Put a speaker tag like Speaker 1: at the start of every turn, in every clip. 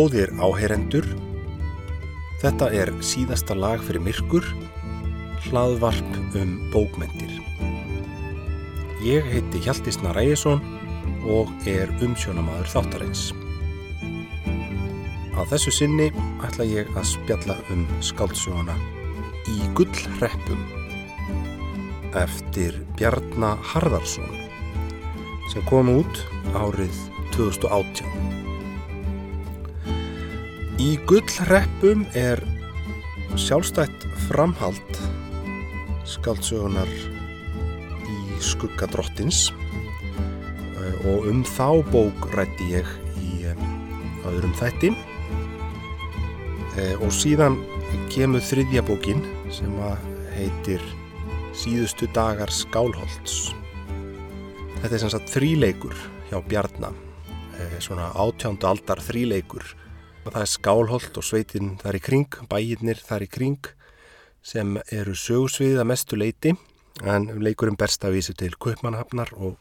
Speaker 1: Góðir áheyrendur, þetta er síðasta lag fyrir myrkur, hlaðvarp um bókmentir. Ég heiti Hjaltisna Ræjesson og er umsjónamaður þáttarins. Á þessu sinni ætla ég að spjalla um skáldsjóna Í gullreppum eftir Bjarnar Harðarsson sem kom út árið 2018. Í gullreppum er sjálfstætt framhald skáldsögunar í skugga drottins. Og um þá bók rætti ég í öðrum þætti. Og síðan kemur þriðja bókin sem heitir Síðustu dagar Skálholts. Þetta er sem sagt þríleikur hjá Bjarnar svona átjándu aldar þríleikur og það er Skálholt og sveitin þar í kring, bæirnir þar í kring sem eru sögursviða mestu leiti en leikurinn berst að vísu til Kaupmannhafnar og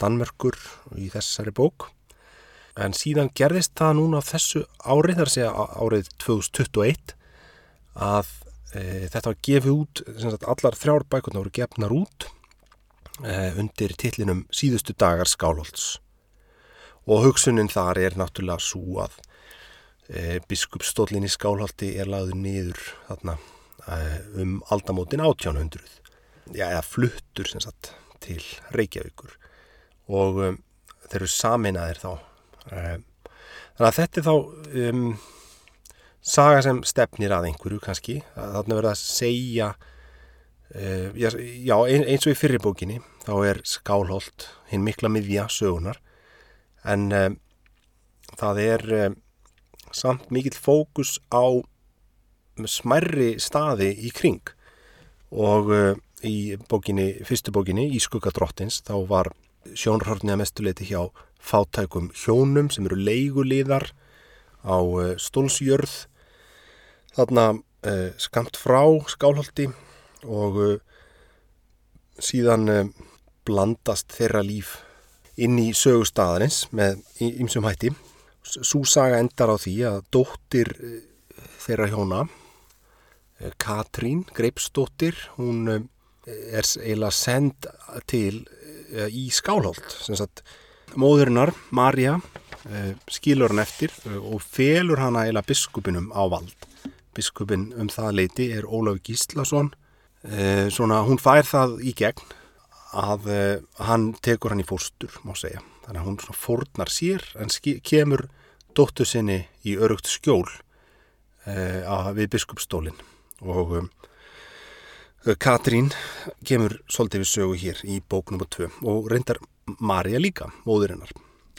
Speaker 1: Danmörkur í þessari bók. En síðan gerðist það núna á þessu árið, þar sé árið 2021 að e, þetta var gefið út, sagt, allar þrjár bækurna voru gefnar út e, undir tillinum síðustu dagar Skálholts. Og hugsunin þar er náttúrulega svo að e, biskupsstólinn í Skálholti er laður niður þarna um aldamótin 1800 já, eða fluttur sem sagt til Reykjavíkur. Og um, þeir eru saminaðir þá. Þannig að þetta er þá um, saga sem stefnir að einhverju kannski. Þarna verða að segja uh, já, eins og í fyrirbókinni þá er Skálholt hinn mikla miðja sögunar en um, það er samt mikill fókus á smærri staði í kring og uh, í bókinni, fyrstu bókinni í skuggadrottins þá var sjónrhornið að mestuleiti hjá fátækum hjónum sem eru leiguliðar á uh, stólsjörð þarna uh, skamt frá skálholti og uh, síðan blandast þeirra líf inn í sögustadarins með ymsum hætti. Sú saga endar á því að dóttir þeirra hjóna Katrín Greipsdóttir, hún er eiginlega send til í Skálholt. Móðurinnar, Marja skilur hann eftir og felur hana eiginlega biskupinum á vald. Biskupin um það leiti er Ólaf Gíslason svona hún fær það í gegn að hann tekur hann í fórstur má segja, þannig að hún svona fórnar sér en kemur dóttu sinni í örugt skjól við biskupstólin og um, Katrín kemur svolítið við sögu hér í bóknum og tvö og reyndar Marja líka, móðurinnar.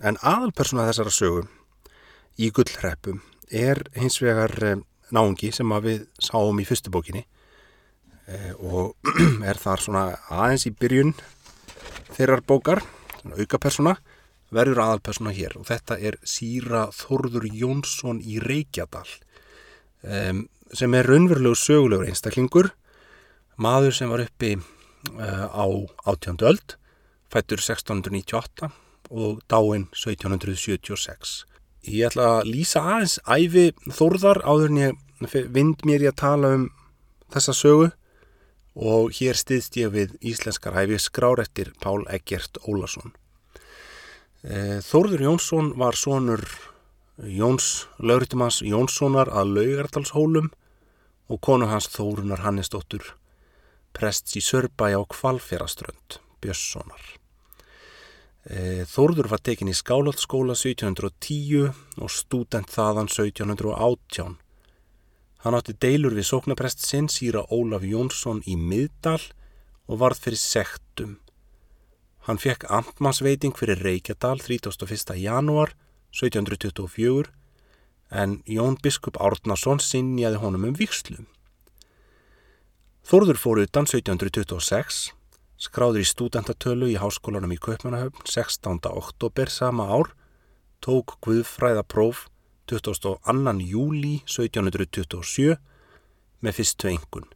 Speaker 1: En aðalpersona þessara sögu í gullhreppum er hins vegar náungi sem við sáum í fyrstu bókinni. Og er þar svona aðeins í byrjun þeirrar bókar, auka persona, verður aðalpersona hér og þetta er Síra Þorður Jónsson í Reykjadal um, sem er raunverulegu sögulegur einstaklingur maður sem var uppi uh, á 18. öld fættur 1698 og dáinn 1776 ég ætla að lýsa aðeins æfi þórðar áður en ég vind mér í að tala um þessa sögu og hér stiðst ég við íslenskar æfi skrár eftir Pál Eggert Ólason Þórður Jónsson var sonur Jóns Lauritumans Jónssonar að Laugardalshólum og konu hans Þórunar Hannesdóttur prests í Sörbæ á Kvalfjaraströnd, Björnssonar. E, Þórður var tekin í Skálholtskóla 1710 og stúdent þaðan 1718. Hann átti deilur við sóknaprest sinn síra Ólaf Jónsson í Middal og varð fyrir sektum. Hann fekk amtmannsveiting fyrir Reykjadal 31. janúar 1724 en Jón Biskup Árnason sinjaði honum um vikslum. Þórður fór utan 1726, skráður í stúdentatölu í háskólanum í Kaupmannahöfn 16. oktober sama ár, tók Guðfræðapróf 22. júli 1727 með fyrstu engun.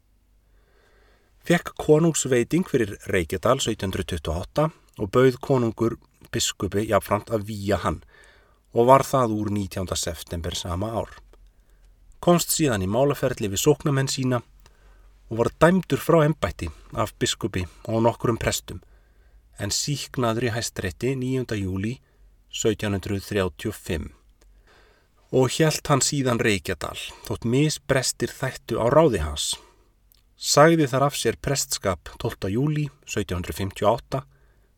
Speaker 1: Fekk konungsveiting fyrir Reykjadal 1728 og bauð konungur biskupi jafnframt að výja hann og var það úr 19. september sama ár. Komst síðan í málaferðli við sóknamenn sína og var dæmdur frá ennbætti af biskupi og nokkurum prestum en síknaður í hæstrætti 9. júli 1735 og hjælt hann síðan Reykjadal þótt misbrestir þættu á ráði hans. Sagði þar af sér prestskap 12. júli 1758,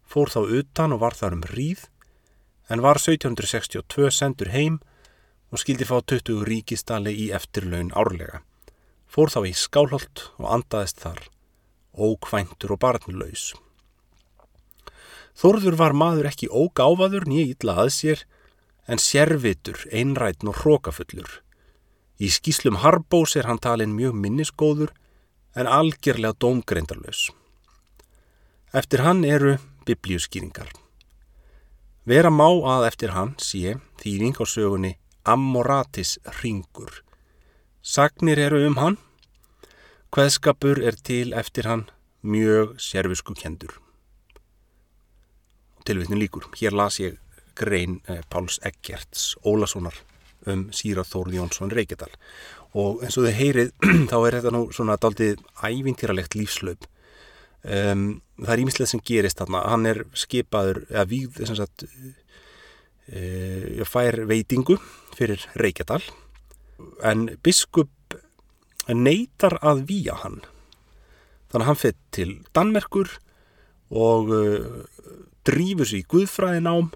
Speaker 1: fór þá utan og var þar um ríð en var 1762 sendur heim og skildi fá 20 ríkistali í eftirlaun árlega. Fór þá í skálholt og andaðist þar, ókvæntur og barnlaus. Þorður var maður ekki ógáfaður nýja illa að sér, en sérvitur, einrætn og hrókafullur. Í skíslum Harbós er hann talin mjög minnisgóður, en algjörlega dómgreindarlaus. Eftir hann eru biblíuskýringar. Vera má að eftir hann sé þýring á sögunni Ammoratis ringur. Sagnir eru um hann. Hveðskapur er til eftir hann mjög servisku kendur. Tilvittin líkur. Hér las ég grein eh, Páls Eggerts Ólasonar um Síra Þórð Jónsson Reykjadal og eins og þið heyrið þá er þetta nú svona daldið ævintýralegt lífslaup. Um, það er ímislega sem gerist þarna. Hann er skipaður eða við þess að uh, fær veitingu fyrir Reykjadal. En biskup neytar að výja hann. Þannig að hann fyrir til Danmerkur og uh, drífur sér í Guðfræðinám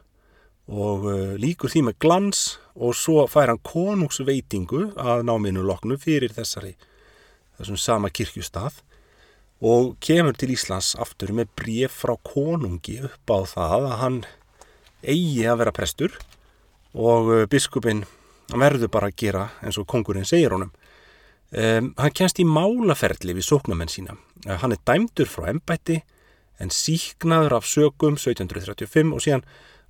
Speaker 1: og uh, líkur því með glans og svo fær hann konungsveitingu að náminu loknu fyrir þessari þessum sama kirkjustaf og kemur til Íslands aftur með bref frá konungi upp á það að hann eigi að vera prestur og uh, biskupin verður bara að gera eins og kongurinn segir honum. Um, hann kennst í málaferli við sóknamenn sína. Hann er dæmdur frá embætti en síknaður af sögum 1735 og síðan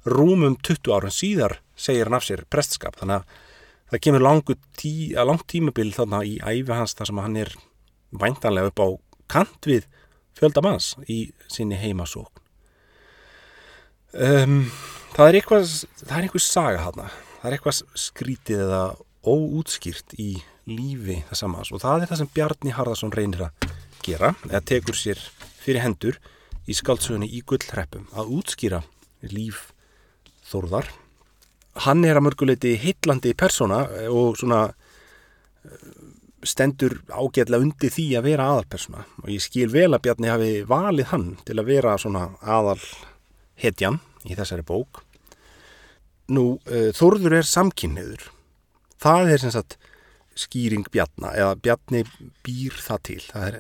Speaker 1: rúmum 20 árun síðar segir hann af sér prestskap. Þannig að það kemur tí, langt tímabil þarna í æfi hans þar sem hann er væntanlega upp á kant við fjöldamanns í sinni heimasókn. Um, það er eitthvað, það er eitthvað saga hana, það er eitthvað skrítið eða óútskýrt í lífi þess að manns og það er það sem Bjarni Harðarsson reynir að gera eða tekur sér fyrir hendur í skaldsögunni í gullhreppum að útskýra líf þórðar. Hann er að mörguleiti heitlandi persóna og svona stendur ágætlega undir því að vera aðalpersona og ég skil vel að Bjarni hafi valið hann til að vera svona aðal hetjan í þessari bók. Nú, uh, Þórður er samkynniður. Það er sem sagt skýring Bjarni, eða Bjarni býr það til. Það er,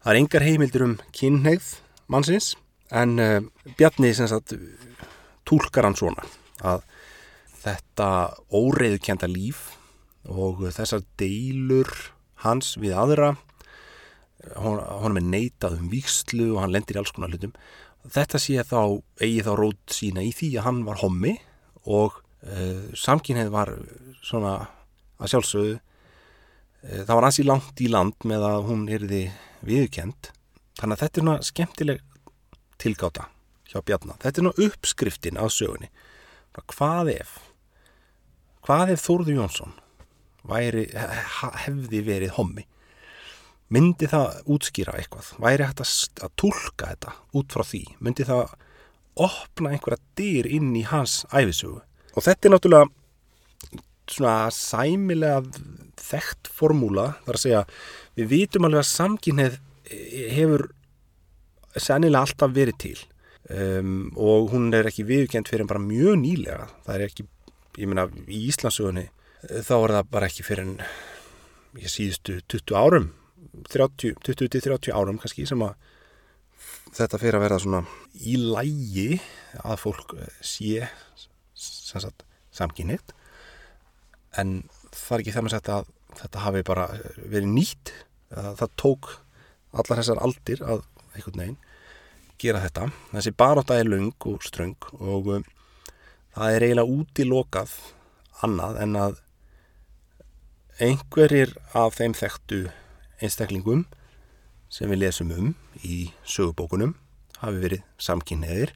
Speaker 1: það er engar heimildur um kynneið mannsins, en Bjarni sem sagt tólkar hann svona að þetta óreiðukenda líf og þessar deilur hans við aðra honum er neitað um víkslu og hann lendir í alls konar hlutum. Þetta sé þá, eigi þá rót sína í því að hann var hommi og uh, samkynneið var svona að sjálfsögðu uh, það var ansi langt í land með að hún erði viðkend þannig að þetta er náttúrulega skemmtileg tilgáta hjá Bjarnar þetta er náttúrulega uppskriftin á sögunni. Hvað ef? Hvað ef Þórður Jónsson væri, hefði verið hommi? Myndi það útskýra eitthvað? Væri hægt að, að tólka þetta út frá því, myndi það opna einhverja dyr inn í hans æfisugu og þetta er náttúrulega svona sæmilega þekkt formúla, þar að segja við vitum alveg að samkynnið hefur sennilega alltaf verið til um, og hún er ekki viðkjönd fyrir bara mjög nýlega. Það er ekki, ég meina í Íslandsugunni þá er það bara ekki fyrir en ég síðustu 20 árum 20-30 árum kannski sem að þetta fyrir að vera svona í lægi að fólk sé samkynnið en það er ekki það með að þetta hafi bara verið nýtt. Það tók allar þessar aldir að einhvern veginn gera þetta þessi baróta er lung og ströng og um, það er eiginlega útilokað annað en að einhverjir af þeim þekktu einstaklingum sem við lesum um í sögubókunum hafi verið samkynneðir.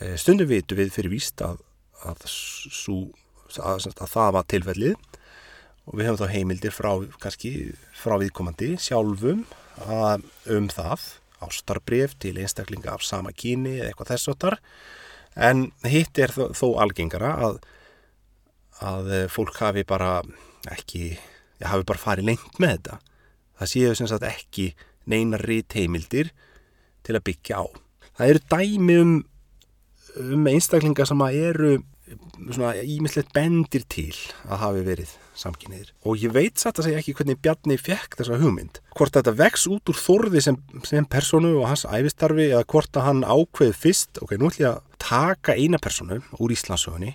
Speaker 1: Eh, stundum vitu við fyrir víst að, að svo að, að það var tilfellið og við hefum þá heimildir frá, frá viðkomandi sjálfum um það ástarbref til einstaklinga af sama kyni eða eitthvað þessotar en hitt er þó, þó algengara að, að fólk hafi bara ekki, já, hafi bara farið lengt með þetta. Það séu sem sagt ekki neinari teimildir til að byggja á. Það eru dæmi um, um einstaklinga sem eru svona ímislegt bendir til að hafi verið samkynniðir og ég veit satt að segja ekki hvernig Bjarni fekk þessa hugmynd. Hvort þetta vex út úr þorði sem, sem personu og hans æfistarfi eða hvort að hann ákveð fyrst ok, nú ætlum ég að taka eina personu úr Íslandsögunni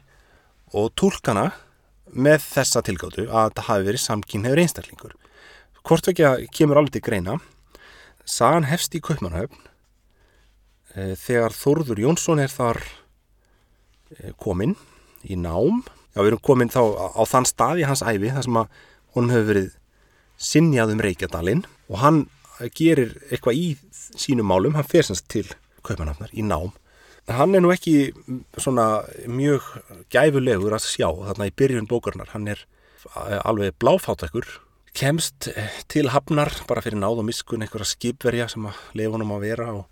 Speaker 1: og tólkana með þessa tilgáttu að það hafi verið samkynniður einstaklingur. Hvort að kemur alveg til greina. Sagan hefst í Kaupmannhöfn e, þegar Þórður Jónsson er þar e, kominn í nám Já, við erum komin þá á þann stað í hans æfi þar sem að honum hefur verið sinjað um Reykjadalinn og hann gerir eitthvað í sínum málum, hann fer semst til Kaupanafnar í nám. Hann er nú ekki svona mjög gæfulegur að sjá þarna í byrjun bókarnar, hann er alveg bláfátakur, kemst til hafnar bara fyrir náð og miskun einhverja skipverja sem að lefa honum að vera og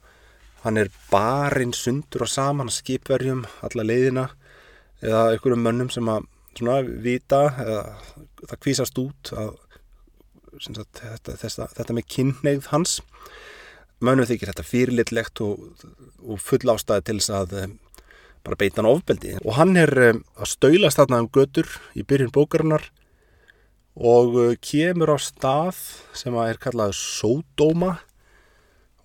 Speaker 1: hann er barinn sundur og saman skipverjum alla leiðina eða einhverjum mönnum sem að svona, vita eða það kvísast út að sagt, þetta, þessa, þetta með kynneigð hans. Mönnum þykir þetta fyrirlitlegt og, og full ástæði til þess að um, bara beita hann ofbeldi. Og hann er um, að staulast þarna um götur í byrjun bókarinnar og uh, kemur á stað sem að er kallað Sódóma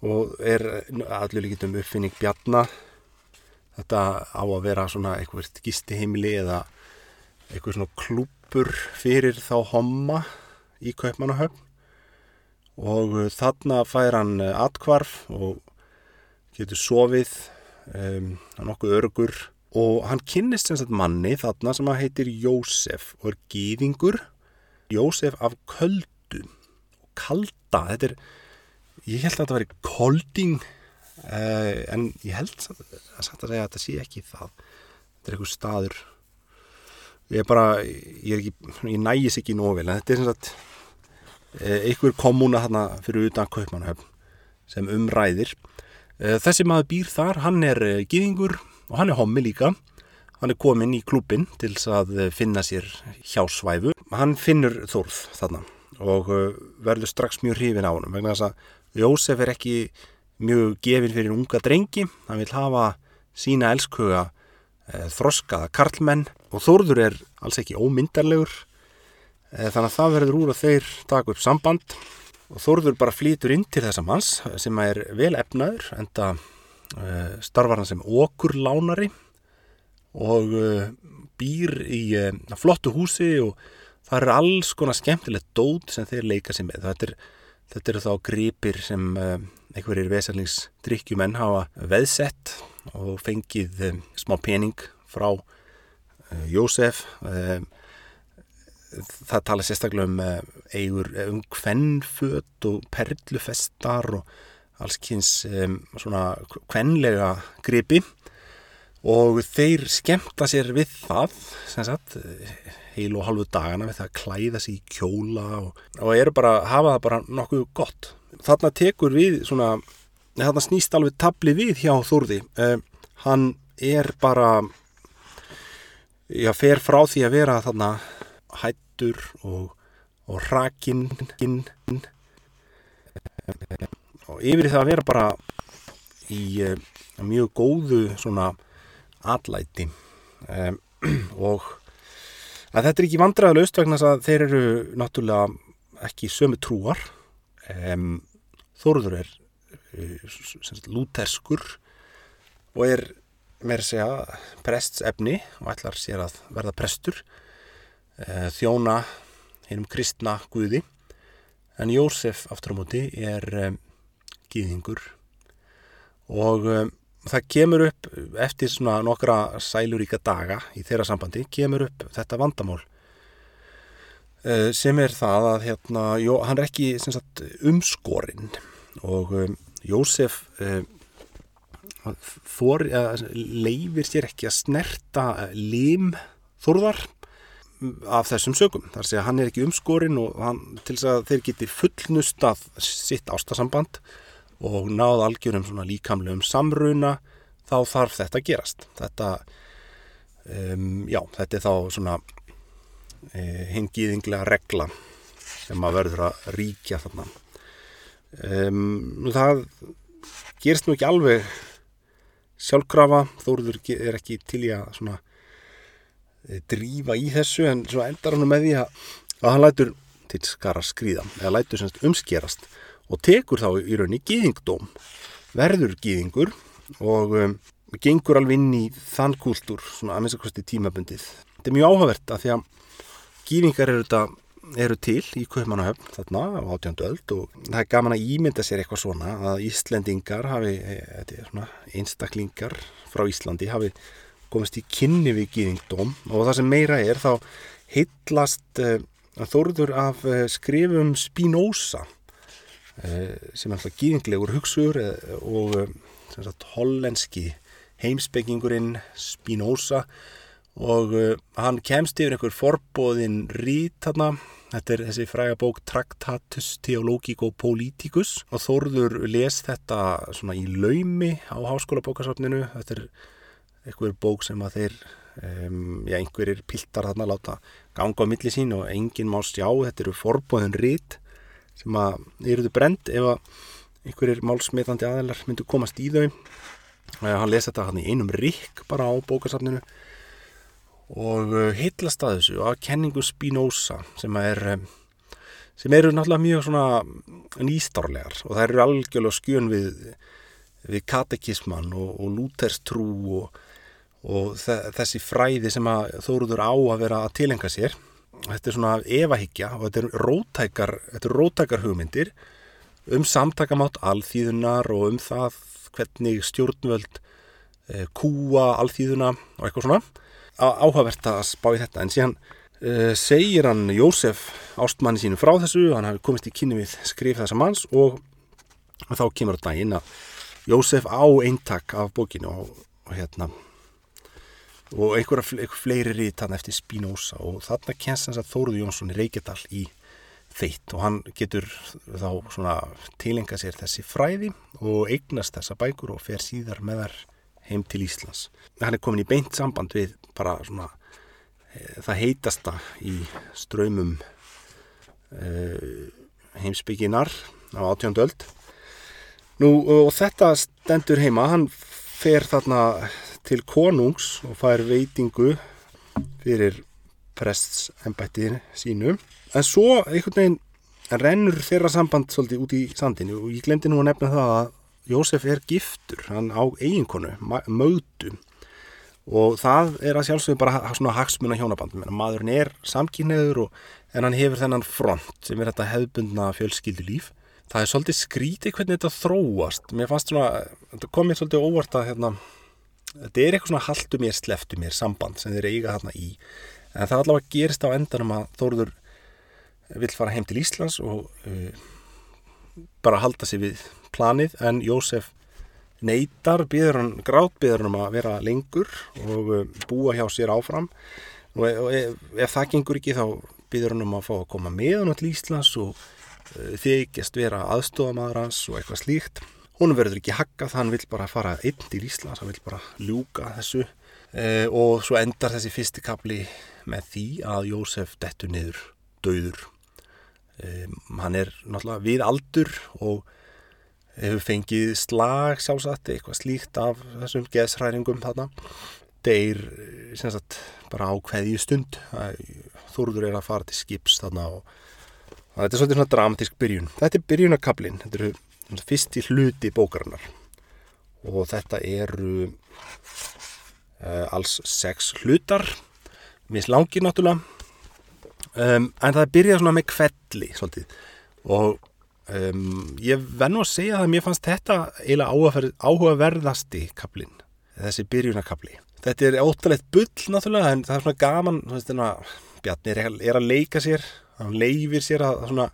Speaker 1: og er allir líkitum uppfinning Bjarnar þetta á að vera svona eitthvað gistiheimili eða eitthvað svona klúpur fyrir þá homma í Kaupmannahöfn. Og uh, þarna fær hann uh, atkvarf og getur sofið um, nokkuð örgur og hann kynnist sem sagt manni þarna sem að heitir Jósef og er gýðingur Jósef af köldu og kalda, þetta er ég held að þetta væri kolding Uh, en ég held að satt að segja að þetta sé ekki það. Þetta er einhver staður. Ég er bara ég, er ekki, ég nægis ekki nóg vel en þetta er sem sagt uh, einhver komúna þarna fyrir utan Kaupmannhöfn sem umræðir uh, þessi maður býr þar, hann er gýðingur og hann er hommi líka. Hann er komin í klubin til að finna sér hjásvæfu hann finnur þórð þarna og verður strax mjög hrifin á hann vegna þess að Jósef er ekki mjög gefin fyrir unga drengi, hann vil hafa sína elskuga e, þroskaða karlmenn og Þórður er alls ekki ómyndarlegur. E, þannig að það verður úr að þeir taka upp samband. Og Þórður bara flýtur inn til þessa manns sem er vel efnaður enda e, starfar hann sem okkur lánari og býr í flottu húsi og það er alls konar skemmtilegt dót sem þeir leika sér með. Þetta er Þetta eru þá gripir sem einhverjir vesalningsdrykkjumenn hafa veðsett og fengið um, smá pening frá uh, Jósef. Uh, það tala sérstaklega um eigur um kvennföt og perlufestar og allskynns svona kvennlega gripi og þeir skemta sér við það, sem sagt, heil og halvu dagana við það að klæða sér í kjóla og, og eru bara, hafa það bara nokkuð gott. Þarna tekur við svona, þarna snýst alveg tabli við hjá Þúrði. Eh, hann er bara, já, fer frá því að vera þarna hættur og, og rakinn og yfir það að vera bara í eh, mjög góðu svona atlæti um, og að þetta er ekki vandræðilegust vegna að þeir eru náttúrulega ekki sömu trúar. Um, Þóruður er uh, lúterskur og er með að segja prestsefni og ætlar sér að verða prestur. Uh, þjóna hennum kristna guði. En Jósef aftur á móti er um, gýðingur og um, það kemur upp eftir svona nokkra sæluríka daga í þeirra sambandi, kemur upp þetta vandamál uh, sem er það að hérna, jó, hann er ekki sagt, umskorinn og um, Jósef uh, for, uh, leifir sér ekki að snerta lim þorðar af þessum sögum. Það er að hann er ekki umskorinn og hann, til þess að þeir geti fullnustað sitt ástasamband og náð algjörum svona líkamlegum samruna þá þarf þetta að gerast. Þetta, um, já, þetta er þá svona e, hingiðinglega regla sem að verður að ríkja þarna. Um, það gerist nú ekki alveg sjálfkrafa, Þóruður er ekki til í að svona Eh, drífa í þessu en svo endar hann með því að, að hann lætur til skara skrýða eða lætur semst umskerast og tekur þá í rauninni gýðingdóm verður gýðingur og um, gengur alveg inn í þann kúltúr svona að minnstakosti tímabundið. Þetta er mjög áhugavert að því að gýðingar eru, þetta, eru til í Kaupmannahöfn þarna á átjöndu öld og það er gaman að ímynda sér eitthvað svona að Íslendingar hafi, e, einstaklingar frá Íslandi hafi komast í kynni við gýðingdóm og það sem meira er þá heitlast uh, þóruður af uh, skrifum Spinoza sem er alltaf gýðinglegur hugsugur og sagt, hollenski heimsbyggingurinn Spinoza. Og hann kemst yfir einhver forbóðin rít þarna. Þetta er þessi fræga bók Tractatus Theologico Politicus. Og Þórður les þetta svona í laumi á háskóla bókasafninu. Þetta er einhver bók sem að þeir um, já, einhverjir piltar þarna láta ganga á milli sín og enginn má sjá. Þetta eru forbóðun rít sem að eruðu brend ef að einhverjir málsmitandi aðeinar myndu komast í þau. Og hann lesa þetta hann í einum rík bara á bókasafninu. Og uh, heitlast að þessu að kenningu Spinoza sem er um, sem eru náttúrulega mjög svona nýstarlegar og það eru algjörlega skjön við við katekisman og, og lúterstrú og og þessi fræði sem að þóruður á að vera að tilenga sér þetta er svona evahyggja og þetta er rótækar, þetta er rótækar hugmyndir um samtakamátt alþýðunar og um það hvernig stjórnvöld e, kúa alþýðuna og eitthvað svona. Áhugavert að spá í þetta. En síðan e, segir hann Jósef ástmanni sínu frá þessu hann hafi komist í kynni við skrif þessa manns og þá kemur þetta inn að Jósef á eintak af bókinu og, og hérna og einhverja fleiri rít hann eftir Spinoza og þarna kennst hans að Þóruð Jónsson í Reykjadal í þeitt og hann getur þá tilenga sér þessi fræði og eignast þessa bækur og fer síðar með þar heim til Íslands. Hann er komin í beint samband við bara svona e, það heitasta í ströymum e, heimsbygginar á átjóndöld. Nú og þetta stendur heima, hann fer þarna til konungs og fær veitingu fyrir prestsembættið sínu. En svo einhvern veginn rennur þeirra samband svolítið út í sandinu og ég glemdi nú að nefna það að Jósef er giftur, hann á eiginkonu mögdu og það er að sjálfsögum bara svona hagsmuna hjónabandum, maðurinn er samkynneður en hann hefur þennan front sem er þetta hefðbundna fjölskyldu líf það er svolítið skrítið hvernig þetta þróast. Mér fannst svona, þetta kom mér svolítið óvart að hérna þetta er eitthvað svona haldu mér, sleftu mér samband sem þeir eiga þarna í. En það allavega gerist á endanum að Þóruður vill fara heim til Íslands og uh, bara halda sig við planið. En Jósef neytar, býður hann grátt, býður hann um að vera lengur og uh, búa hjá sér áfram. Og, og ef, ef það gengur ekki þá býður hann um að fá að koma með hann til Íslands og uh, þykjast vera aðstofamæður hans og eitthvað slíkt hún verður ekki haggað, hann vil bara fara einn til Íslands, hann vil bara ljúka þessu. Eh, og svo endar þessi fyrsti kapli með því að Jósef dettur niður döður eh, hann er náttúrulega við aldur og hefur fengið slag sjálfsagt, eitthvað slíkt af þessum geðsræringum þarna. Deyr sagt, bara á hverju stund. Þúrður er að fara til skips þarna og þetta er svolítið svona dramatísk byrjun. Þetta er byrjunarkablin, þetta eru fyrsti hluti bókarinnar. Og þetta eru uh, alls sex hlutar. Mislangir náttúrulega. Um, en það byrjaði svona með kvelli svolítið. Og um, ég vennu að segja að mér fannst þetta eiginlega áhugaverðasti kaplinn, þessi byrjunarkapli þetta er óttalegt bull náttúrulega en það er svona gaman Bjarni er, að leika sér hann leifir sér að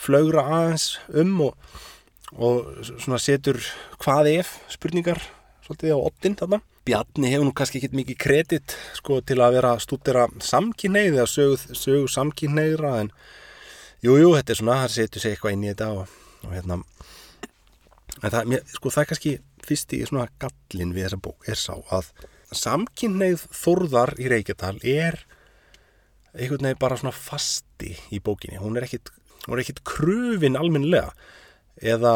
Speaker 1: flaugra aðeins um og og svona setur hvað ef spurningar svolítið á ottin þarna. Bjarni hefur nú kannski ekki mikið kredit sko til að vera að stúdera samkynneið eða sögu, sögu samkynneira en jújú, jú, þetta er svona, það setur sig eitthvað inn í þetta og, og hérna. En það, mér, sko það er kannski fyrst í svona gallin við þessa bók er sá að samkynneið þorðar í Reykjadal er einhvern veginn bara svona fasti í bókinni, hún er ekkit, hún er ekkit krufin almennilega eða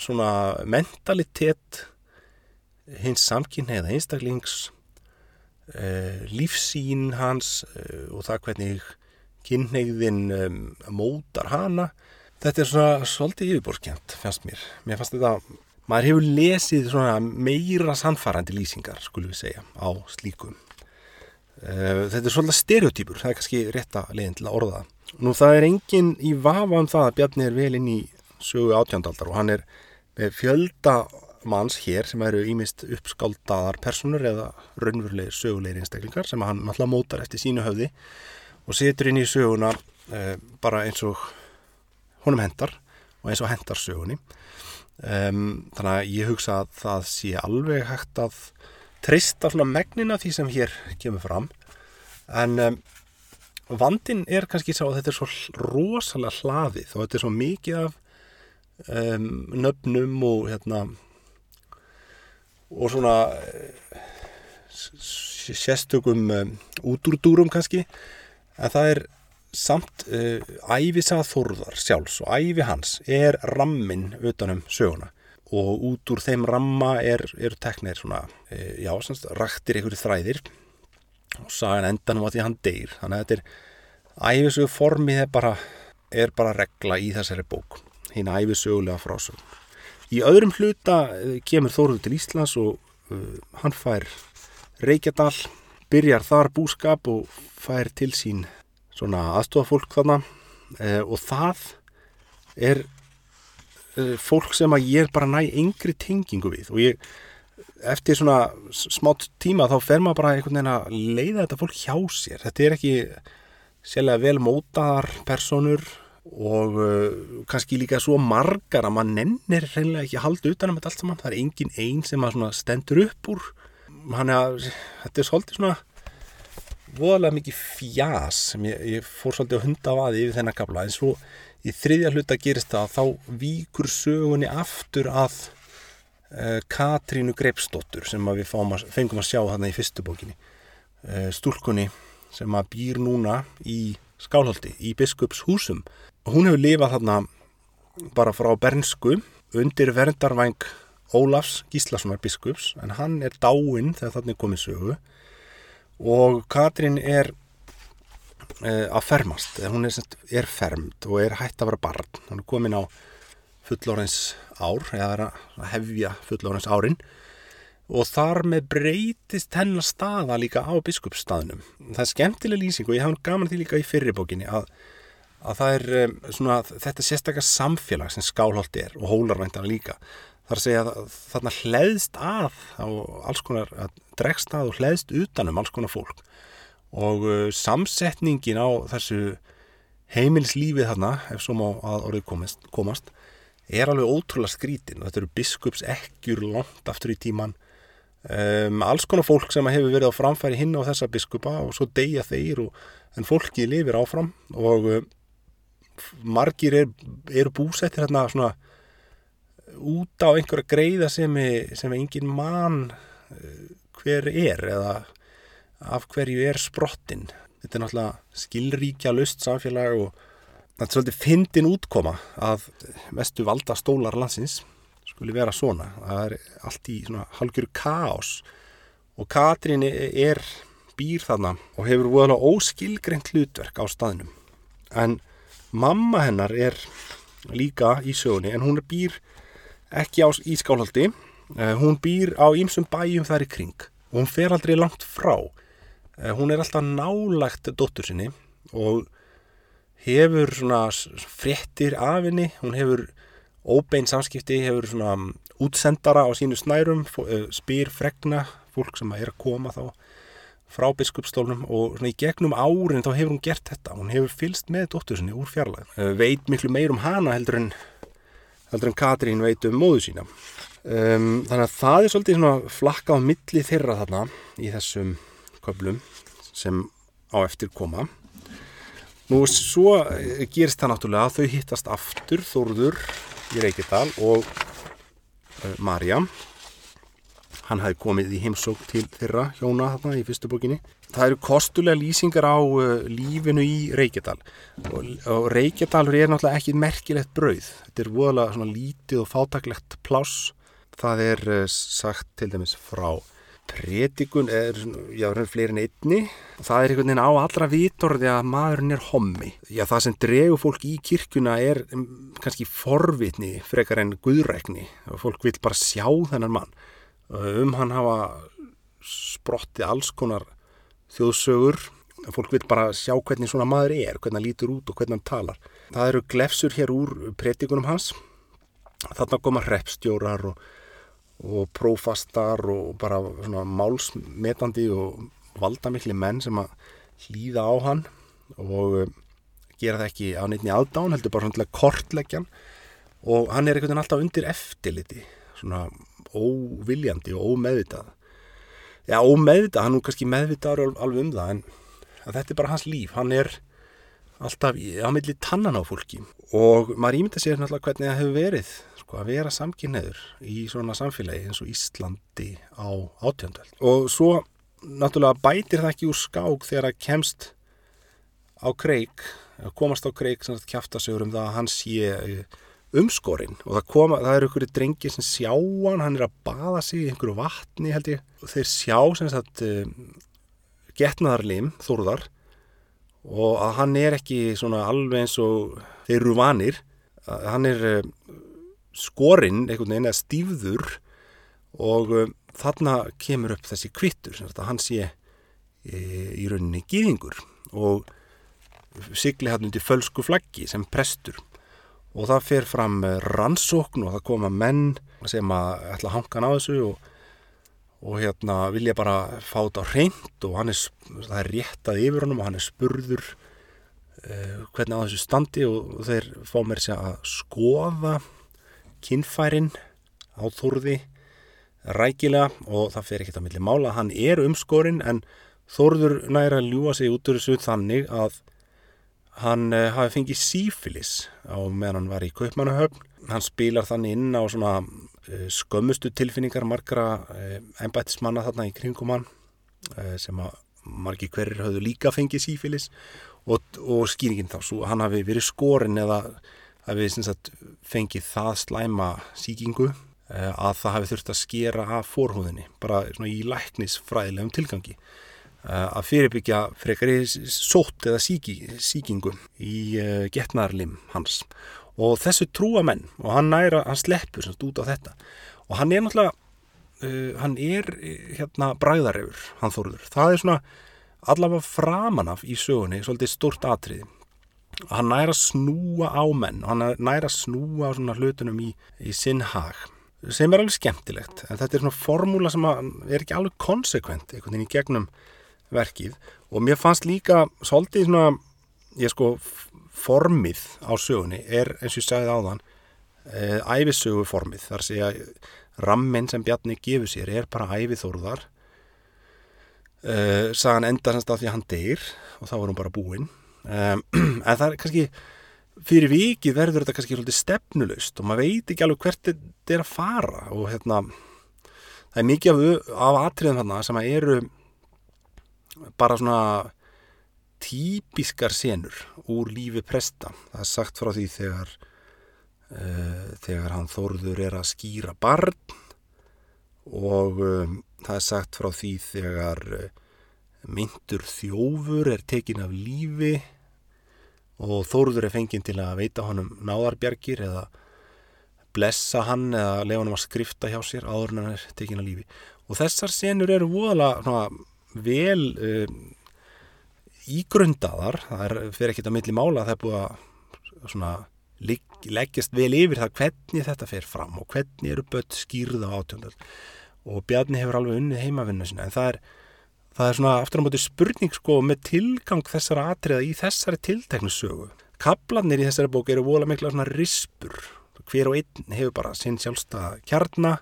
Speaker 1: svona mentalitet hins samkynneiða einstaklings uh, lífsín hans uh, og það hvernig kynneiðin um, mótar hana. Þetta er svona svolítið yfirborskjönd fannst mér, mér fannst þetta maður hefur lesið svona meira sannfarandi lýsingar skulum við segja á slíkum. Uh, þetta er svolítið stereotýpur það er kannski rétta leginn til að orða nú það er engin í vafa um það að Bjarni er vel inn í sögu átjándaldar og hann er með fjölda manns hér sem eru ímist uppskáldaðar personur eða raunverulegir sögulegir einstaklingar sem hann náttúrulega mótar eftir sínu höfði og setur inn í söguna uh, bara eins og honum hendar og eins og hendar sögunni. Um, þannig að ég hugsa að það sé alveg hægt að trista svona megnina því sem hér kemur fram. En um, vandin er kannski sá að þetta er svo rosalega hlaðið og þetta er svo mikið af um, nöfnum og hérna og svona sérstökum um, útúrdúrum kannski. En það er samt uh, æfisað þorðar sjálfs og æfi hans er rammin utanum söguna. Og út úr þeim ramma er, er teknir svona, uh, já, semst, raktir einhverju þræðir. Og sagan endanum á því hann deyr. Þannig að þetta er æfisögu formið er bara, er bara regla í þessari bók hinn æfisögulega frásögn. Í öðrum hluta eh, kemur Þóruður til Íslands og uh, hann fær Reykjadal, byrjar þar búskap og fær til sín svona aðstofafólk þarna. Uh, og það er fólk sem að ég bara næ yngri tengingu við. Og ég eftir svona smátt tíma þá fer maður bara einhvern veginn að leiða þetta fólk hjá sér. Þetta er ekki sérlega vel mótaðar personur og uh, kannski líka svo margar að maður nennir reynilega ekki að halda utan um þetta allt saman, það er engin einn sem að stendur upp úr. Hann er að, þetta er svolítið svona voðalega mikið fjás sem ég, ég fór svolítið að hunda á aði yfir þennan gabla, en svo í þriðja hluta gerist það að þá víkur sögunni aftur að uh, Katrínu Greipsdóttur sem við að, fengum að sjá þarna í fyrstu bókinni. Uh, stúlkunni sem að býr núna í Skálholti í biskups húsum hún hefur lifað þarna bara frá bernsku undir verndarvæng Ólafs Gíslassonar biskups en hann er dáinn þegar þarna er komið sögu. Og Katrín er e, að fermast, hún er, er fermt og er hægt að vera barn. Hún er komin á fullorins ár eða að hefja fullorins árin. Og þar með breytist hennar staða líka á biskupsstaðnum. Það er skemmtileg lýsing og ég hafði gaman því líka í fyrirbókinni að að það er um, svona, þetta sérstakar samfélag sem skálholti er og hólarvæntana líka. Að segja að þarna hlæðst að á alls konar, að dregst að og hlæðst utanum alls konar fólk og uh, samsetningin á þessu heimilslífið þarna, ef svo má að orðið komast, komast er alveg ótrúlega skrítin. Þetta eru biskups ekkjur langt aftur í tíman um, alls konar fólk sem hefur verið á framfæri hinn á þessa biskupa og svo deyja þeir og, en fólki lifir áfram og margir er, eru búsettir hérna svona út á einhverja greiða sem er, sem er engin mann eh, hver er eða af hverju er sprottin. Þetta er náttúrulega skilríkja lust samfélag og þetta er svolítið fyndin útkoma að mestu valda stólar landsins skuli vera svona. Það er allt í svona halgjör kaos. Og Katrín er býr þarna og hefur óskilgreint hlutverk á staðnum. En Mamma hennar er líka í sögunni en hún býr ekki á Ískálhaldi, eh, hún býr á ýmsum bæjum þar í kring. Og hún fer aldrei langt frá. Eh, hún er alltaf nálagt dóttur sinni og hefur svona fréttir af henni, hún hefur óbein samskipti, hefur svona mm, útsendara á sínu snærum, eh, spyr fregna fólk sem er að koma þá frá biskupstólnum og svona í gegnum árin þá hefur hún gert þetta, hún hefur fylst með dóttur sinni úr fjarlæð, veit miklu meir um hana heldur en heldur en Katrín veit um móðu sína Um, þannig að það er svolítið svona flakka á milli þeirra þarna í þessum köflum sem á eftir koma. Nú svo gerist það náttúrulega að þau hittast aftur Þórður í Reykjadal og uh, Marja. Hann hafi komið í heimsók til þeirra hjóna þarna í fyrstu bókinni. Það eru kostulega lýsingar á uh, lífinu í Reykjadal. Og, Reykjadalur er náttúrulega ekki merkilegt brauð. Þetta er voðalega svona lítið og fátaklegt pláss. Það er uh, sagt til dæmis frá predikun, er, já, er fleiri en einni. Það er einhvern veginn á allra vitorði að maðurinn er hommi. Já, það sem dregur fólk í kirkuna er um, kannski forvitni frekar en guðrækni. Og fólk vil bara sjá þennan mann um hann hafa sprottið alls konar þjóðsögur. Fólk vil bara sjá hvernig svona maður er hvernig hann lítur út og hvernig hann talar. Það eru glefsur hér úr predikunum hans. Þarna koma repstjórar og og prófastar og bara svona málsmetandi og valdamikli menn sem að hlýða á hann og eh, gera það ekki á neittni aðdán, heldur bara svona til að kortleggja hann. Og hann er einhvern veginn alltaf undir eftirliti, svona óviljandi og ómeðvitað. Já, ómeðvitað, hann er kannski meðvitaður alveg um það en þetta er bara hans líf, hann er alltaf á milli tannan á fólki. Og maður ímynda sér náttúrulega hvernig það hefur verið sko, að vera samkynneður í svona samfélagi eins og Íslandi á átjöndöld. Og svo náttúrulega bætir það ekki úr skák þegar það kemst á kreik, komast á kreik sem kæfta sig um það að hann sé umskorinn og það, koma, það eru einhverju drengir sem sjá hann, hann er að baða sig í einhverju vatni held ég. Og þeir sjá sem sagt eh, getnaðarlim, þóruðar og að hann er ekki svona alveg eins og þeir eru vanir. Hann er eh, skorinn einhvern veginn eða stífður og um, þarna kemur upp þessi kvittur sem hann sé í rauninni gýðingur og sigli hann undir fölsku flaggi sem prestur og það fer fram rannsókn og það koma menn sem að ætla að hanga á þessu og, og hérna vilja bara fá þetta reynd og hann er, það er réttað yfir honum og hann er spurður uh, hvernig á þessu standi og, þeir fá mér sér að skoða kinnfærin á Þórði rækilega og það fer ekkert á milli mála. Hann er umskorinn en Þórður næra að ljúa sig út úr þessu þannig að hann uh, hafi fengið sífilis á meðan hann var í Kaupmannahöfn. Hann spilar þannig inn á svona uh, skömmustu tilfinningar margra uh, eh, ennbættismanna þarna í kringum hann sem að margi hverjir hafðu líka fengið sífilis og, og skýringin þá svo hann hafi verið skorinn eða við sagt, fengið það slæma síkingu að það hafi þurft að skera af fórhúðinni bara í læknisfræðilegum tilgangi að fyrirbyggja frekar í sótt eða síki, síkingu í uh, getnarlim hans. Og þessu trúa menn og hann næra, hann sleppur sagt, út á þetta. Og hann er náttúrulega uh, hann er hérna bræðarefur, hann þóruður það er svona allavega framanaf í sögunni svolítið stort atriði. Hann næra snúa á menn hann næra snúa á svona hlutunum í, í sinn hag sem er alveg skemmtilegt. En þetta er svona formúla sem er ekki alveg konsekvent einhvern veginn í gegnum verkið og mér fannst líka svolítið svona ég sko formið á sögunni er eins og ég segði á þann e, æfisögu formið. Þar sé að ramminn sem Bjarni gefur sér er bara æfithóruðar e, sagan enda semst af því að hann deyr og þá er hún bara búinn um, en það er kannski fyrir vikið verður þetta kannski svolítið stefnulust og maður veit ekki alveg hvert þetta er að fara og hérna það er mikið af, af atriðum þarna sem eru bara svona típiskar senur úr lífi presta. Það er sagt frá því þegar uh, þegar hann Þórður er að skýra barn og um, það er sagt frá því þegar uh, myndur þjófur er tekin af lífi og Þóruður er fenginn til að veita honum náðarbjargir eða blessa hann eða lefa hann að skrifta hjá sér áður en hann er tekin af lífi. Og þessar senur eru voðalega vel um, ígrundaðar það er, fyrir ekkit að milli mála það er búið að svona, leggjast vel yfir það hvernig þetta fer fram og hvernig eru börn skýrða átjöndal og Bjarni hefur alveg unnið heimavinnu sinna en það er það er svona aftur á móti spurning sko með tilgang þessara atriða í þessari tilteknu sögu. Kaplanir í þessari bók eru vola mikla svona rispur. hver og einn hefur bara sinn sjálfsta kjarna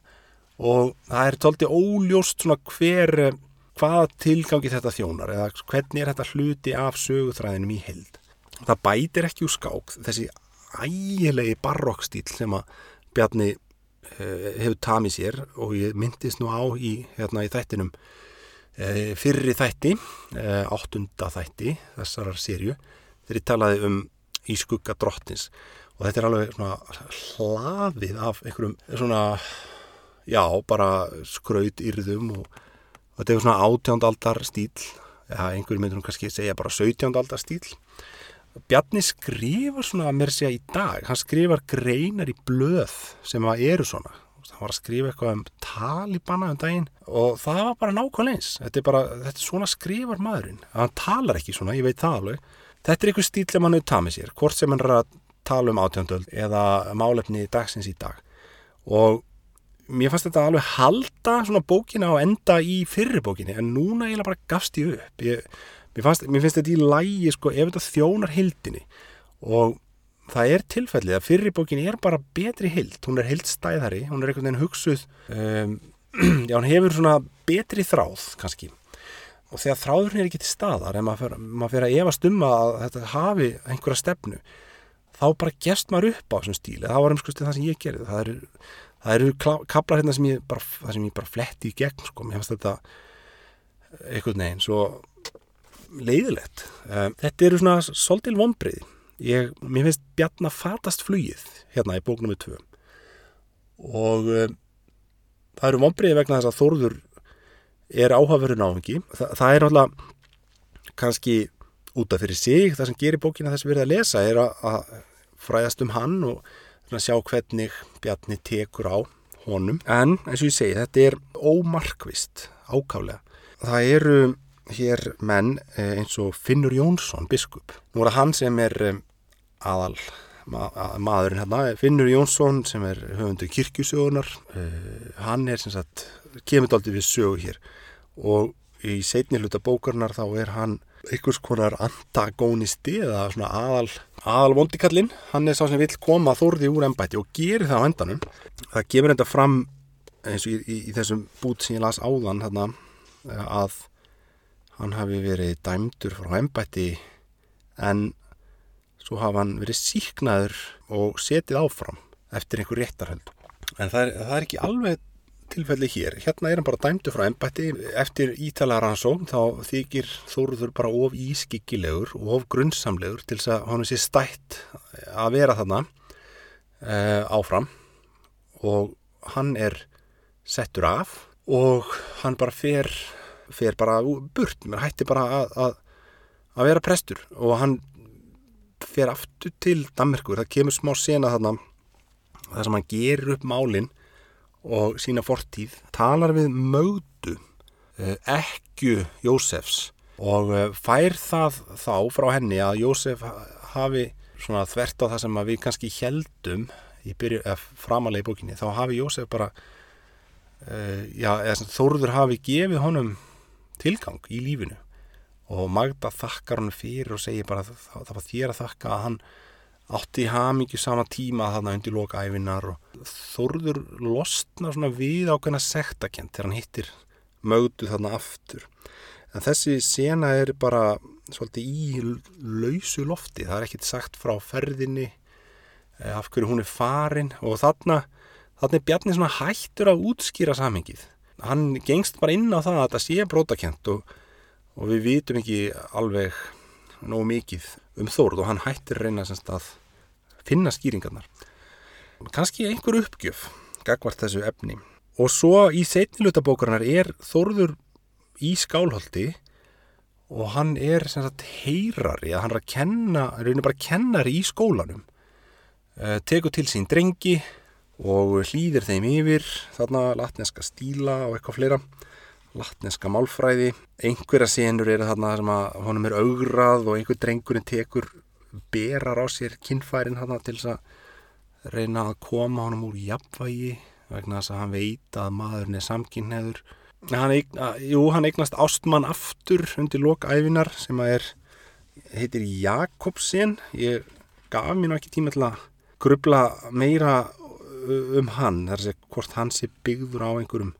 Speaker 1: og það er tólti óljóst svona hver hvaða tilgangi þetta þjónar eða hvernig er þetta hluti af söguþræðinum í held. Það bætir ekki úr skák þessi ægilegi barokkstýl sem að Bjarni uh, hefur tamið sér og ég myndist nú á í, hérna, í þættinum uh, fyrri þætti, uh, áttunda þætti þessarar sériu ég talaði um í skugga drottins og þetta er alveg svona hlaðið af einhverjum svona já, bara skraut yrðum og, og þetta er svona átjándaldar stíl ja, einhverjum myndur hún kannski segja bara sögtjándaldar stíl Bjarni skrifar svona að mér segja í dag. Hann skrifar greinar í blöð sem að eru svona. Hann var að skrifa eitthvað um talibana um daginn. Og það var bara nákvæmlega eins. Þetta er bara, þetta er svona skrifar maðurinn. Hann talar ekki svona, ég veit það alveg. Þetta er einhver stíl sem hann auðvitað með sér, hvort sem hann er að tala um átjöndöld eða málefni dagsins í dag. Og mér fannst þetta alveg halda svona bókina og enda í fyrri bókinni, en núna ég bara gafst ég upp. Ég, mér, fannst, mér finnst þetta í lægi, sko, ef þetta þjónar hildinni. Og það er tilfellið að fyrri bókinni er bara betri hild. Hún er hildstæðari, hún er einhvern veginn hugsuð, um, já, hún hefur svona betri þráð, kannski og þegar þráðurinn er ekki til staðar en maður fyrir að efast um að þetta hafi einhverja stefnu þá bara gerst maður upp á þessum stíl það var umskustið það sem ég gerði það eru, það eru kaplar hérna sem ég bara, sem ég bara fletti í gegn sko. mér finnst þetta einhvern veginn svo leiðilegt um, þetta eru svona svolítil vonbreiði ég, mér finnst Bjarnar fatast flugið hérna í bóknum við tvö og um, það eru vonbreiði vegna þess að Þórður er áhafverður náðungi. Þa, það er náttúrulega kannski út af fyrir sig, það sem gerir bókina þess að verða að lesa er að, að fræðast um hann og sjá hvernig Bjarni tekur á honum. En eins og ég segi, þetta er ómarkvist ákálega. Það eru hér menn eh, eins og Finnur Jónsson, biskup. Nú er það hann sem er eh, aðal maðurinn hérna, Finnur Jónsson sem er höfundu kirkjusögunar. Eh, hann er sem sagt, kemur aldrei við sögu hér og í setni hluta bókarnar þá er hann einhvers konar antagónisti eða svona aðal, aðal vondikallinn hann er sá sem vil koma þórði úr ennbætti og gerir það á endanum. Það gefur enda fram eins og í, í, í þessum bút sem ég las áðan þarna, að hann hafi verið dæmdur frá ennbætti en svo hafa hann verið síknaður og setið áfram eftir einhver réttarhöld. En það er, það er ekki alveg tilfelli hér. Hérna er hann bara dæmdu frá ennbætti. Eftir ítalarannsókn þá þykir Þóruður bara of ískyggilegur og of grunnsamlegur til þess að hann sé stætt að vera þarna e, áfram og hann er settur af og hann bara fer, fer bara burt, mér hætti bara að, að, að vera prestur og hann fer aftur til Danmarkur, það kemur smá sena þarna þar sem hann gerir upp málinn og sína fortíð talar við mögdu eh, ekkju Jósefs. Og eh, fær það þá frá henni að Jósef hafi svona þvert á það sem við kannski heldum í byrju, framalega í bókinni þá hafi Jósef bara já, þóruður hafi gefið honum tilgang í lífinu. Og Magda þakkar hann fyrir og segir bara það var þér að þakka að hann átti í hamingju sama tíma þarna undir loka æfinar og Þorður losna svona við ákveðna sektakent þegar hann hittir mögdu þarna aftur. En þessi sena er bara svolítið í lausu lofti. Það er ekkit sagt frá ferðinni eh, af hverju hún er farin og þarna, þarna er Bjarni svona hættur að útskýra samhengið. Hann gengst bara inn á það að þetta sé brótakent og, og við vitum ekki alveg nógu mikið um Þórð og hann hættir reyna semst að finna skýringarnar. Kanski einhver uppgjöf gagvart þessu efni. Og svo í setnilutabókarinnar er Þórður í skálholti og hann er sem sagt heyrari að hann er að kenna, reynir bara kennari í skólanum. E, tekur til sín drengi og hlýðir þeim yfir þarna latneska stíla og eitthvað fleira latneska málfræði. Einhverja senur eru þarna sem að honum er augrað og einhver drengurinn tekur berar á sér kinnfærin þarna til þess að reyna að koma honum úr jafnvægi vegna þess að hann veit að maðurinn er samkynneður hann, eigna, jú, hann eignast ástmann aftur undir lokæfinar sem að er heitir Jakobsen. Ég gaf mér náttúrulega ekki tíma til að grubla meira um hann, þar sé hvort hann sé byggður á einhverjum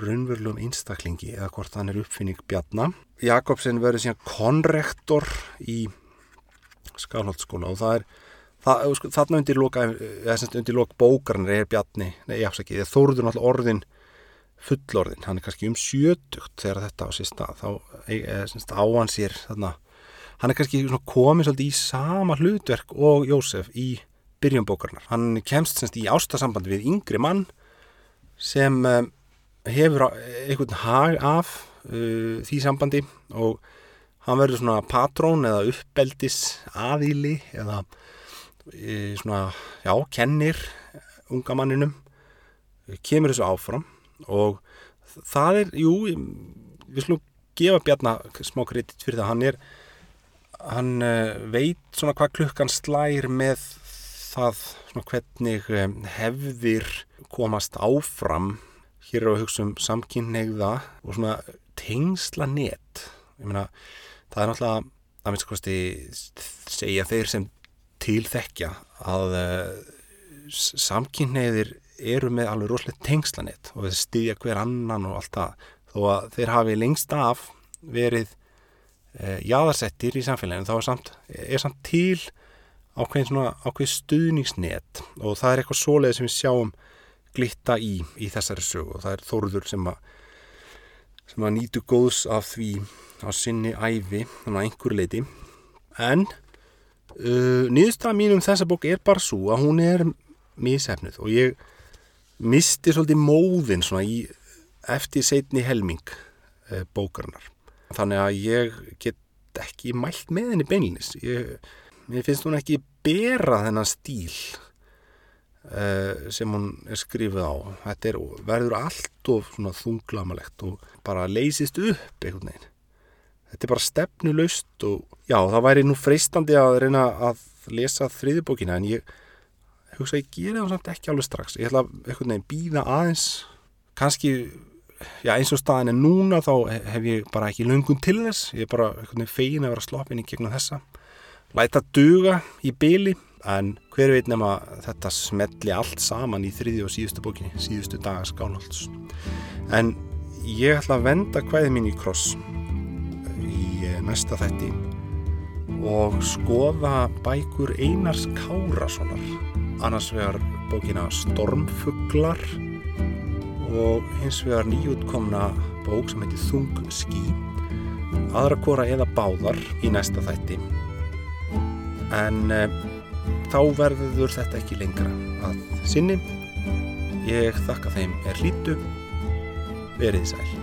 Speaker 1: raunverulegum einstaklingi eða hvort hann er uppfinning Bjarnar. Jakobsen verður síðan konrektor í Skálholtskóla og það er það, þarna undir undir lok bókarnir er Bjarni nei, ég afsaki, þóruður náttúrulega orðin fullorðin, hann er kannski um sjötugt þegar þetta á sér stað þá er áhan sér þarna hann er kannski komið svolítið í sama hlutverk og Jósef í byrjum bókarnar. Hann kemst semst í ástasambandi við yngri mann sem um, hefur einhvern hag af uh, því sambandi og hann verður svona patrón eða uppeldis aðíli eða uh, svona, já, kennir unga manninum kemur þessu áfram og það er, jú, við slúm gefa Bjarnar smá kredit fyrir það, hann er hann uh, veit svona hvað klukkan slær með það svona hvernig hefðir komast áfram hér er á hugsun samkynneiða og svona tengsla net ég meina það er náttúrulega að minnst kosti segja þeir sem tilþekja að uh, samkynneiðir eru með alveg rosalega tengslanett og þeir styðja hver annan og allt það. Þó að þeir hafi lengst af verið e, jáðarsettir í samfélaginu þá er samt, er samt til ákveðin svona ákveð stuðningsnet. Og það er eitthvað svoleið sem við sjáum glitta í í þessari sögu. Og það er Þóruður sem að sem að nýtu góðs af því á sinni æfi þannig að einhver leiti en uh, nýðustra mín um þessa bók er bara svo að hún er mísefnuð og ég misti svolítið móðin svona í eftir setni helming uh, bókarnar þannig að ég get ekki mælt með henni beinlinis ég, mér finnst hún ekki bera þennan stíl sem hún er skrifið á. Þetta er, verður allt of þunglamalegt og bara leysist upp einhvern veginn. Þetta er bara stefnulaust og já það væri nú freistandi að reyna að lesa þriðibókina en ég hugsa að ég gera það samt ekki alveg strax. Ég ætla einhvern veginn býða aðeins. Kannski já, eins og staðin er núna þá hef ég bara ekki lungun til þess. Ég er bara fegin að vera sloppin í gegnum þessa. Læta duga í byli en hver veit nema þetta smelli allt saman í þriði og síðustu bókinni síðustu daga skálholts. En ég ætla að venda hvaðið mín í kross í eh, næsta þetti og skoða bækur Einars Kárassonar annars vegar bókina Stormfuglar og hins vegar nýjútkomna bók sem heitir Þung skí aðra kora eða báðar í næsta þætti. En e, þá verður þetta ekki lengra að sinni. Ég þakka þeim er hlítu verið sæl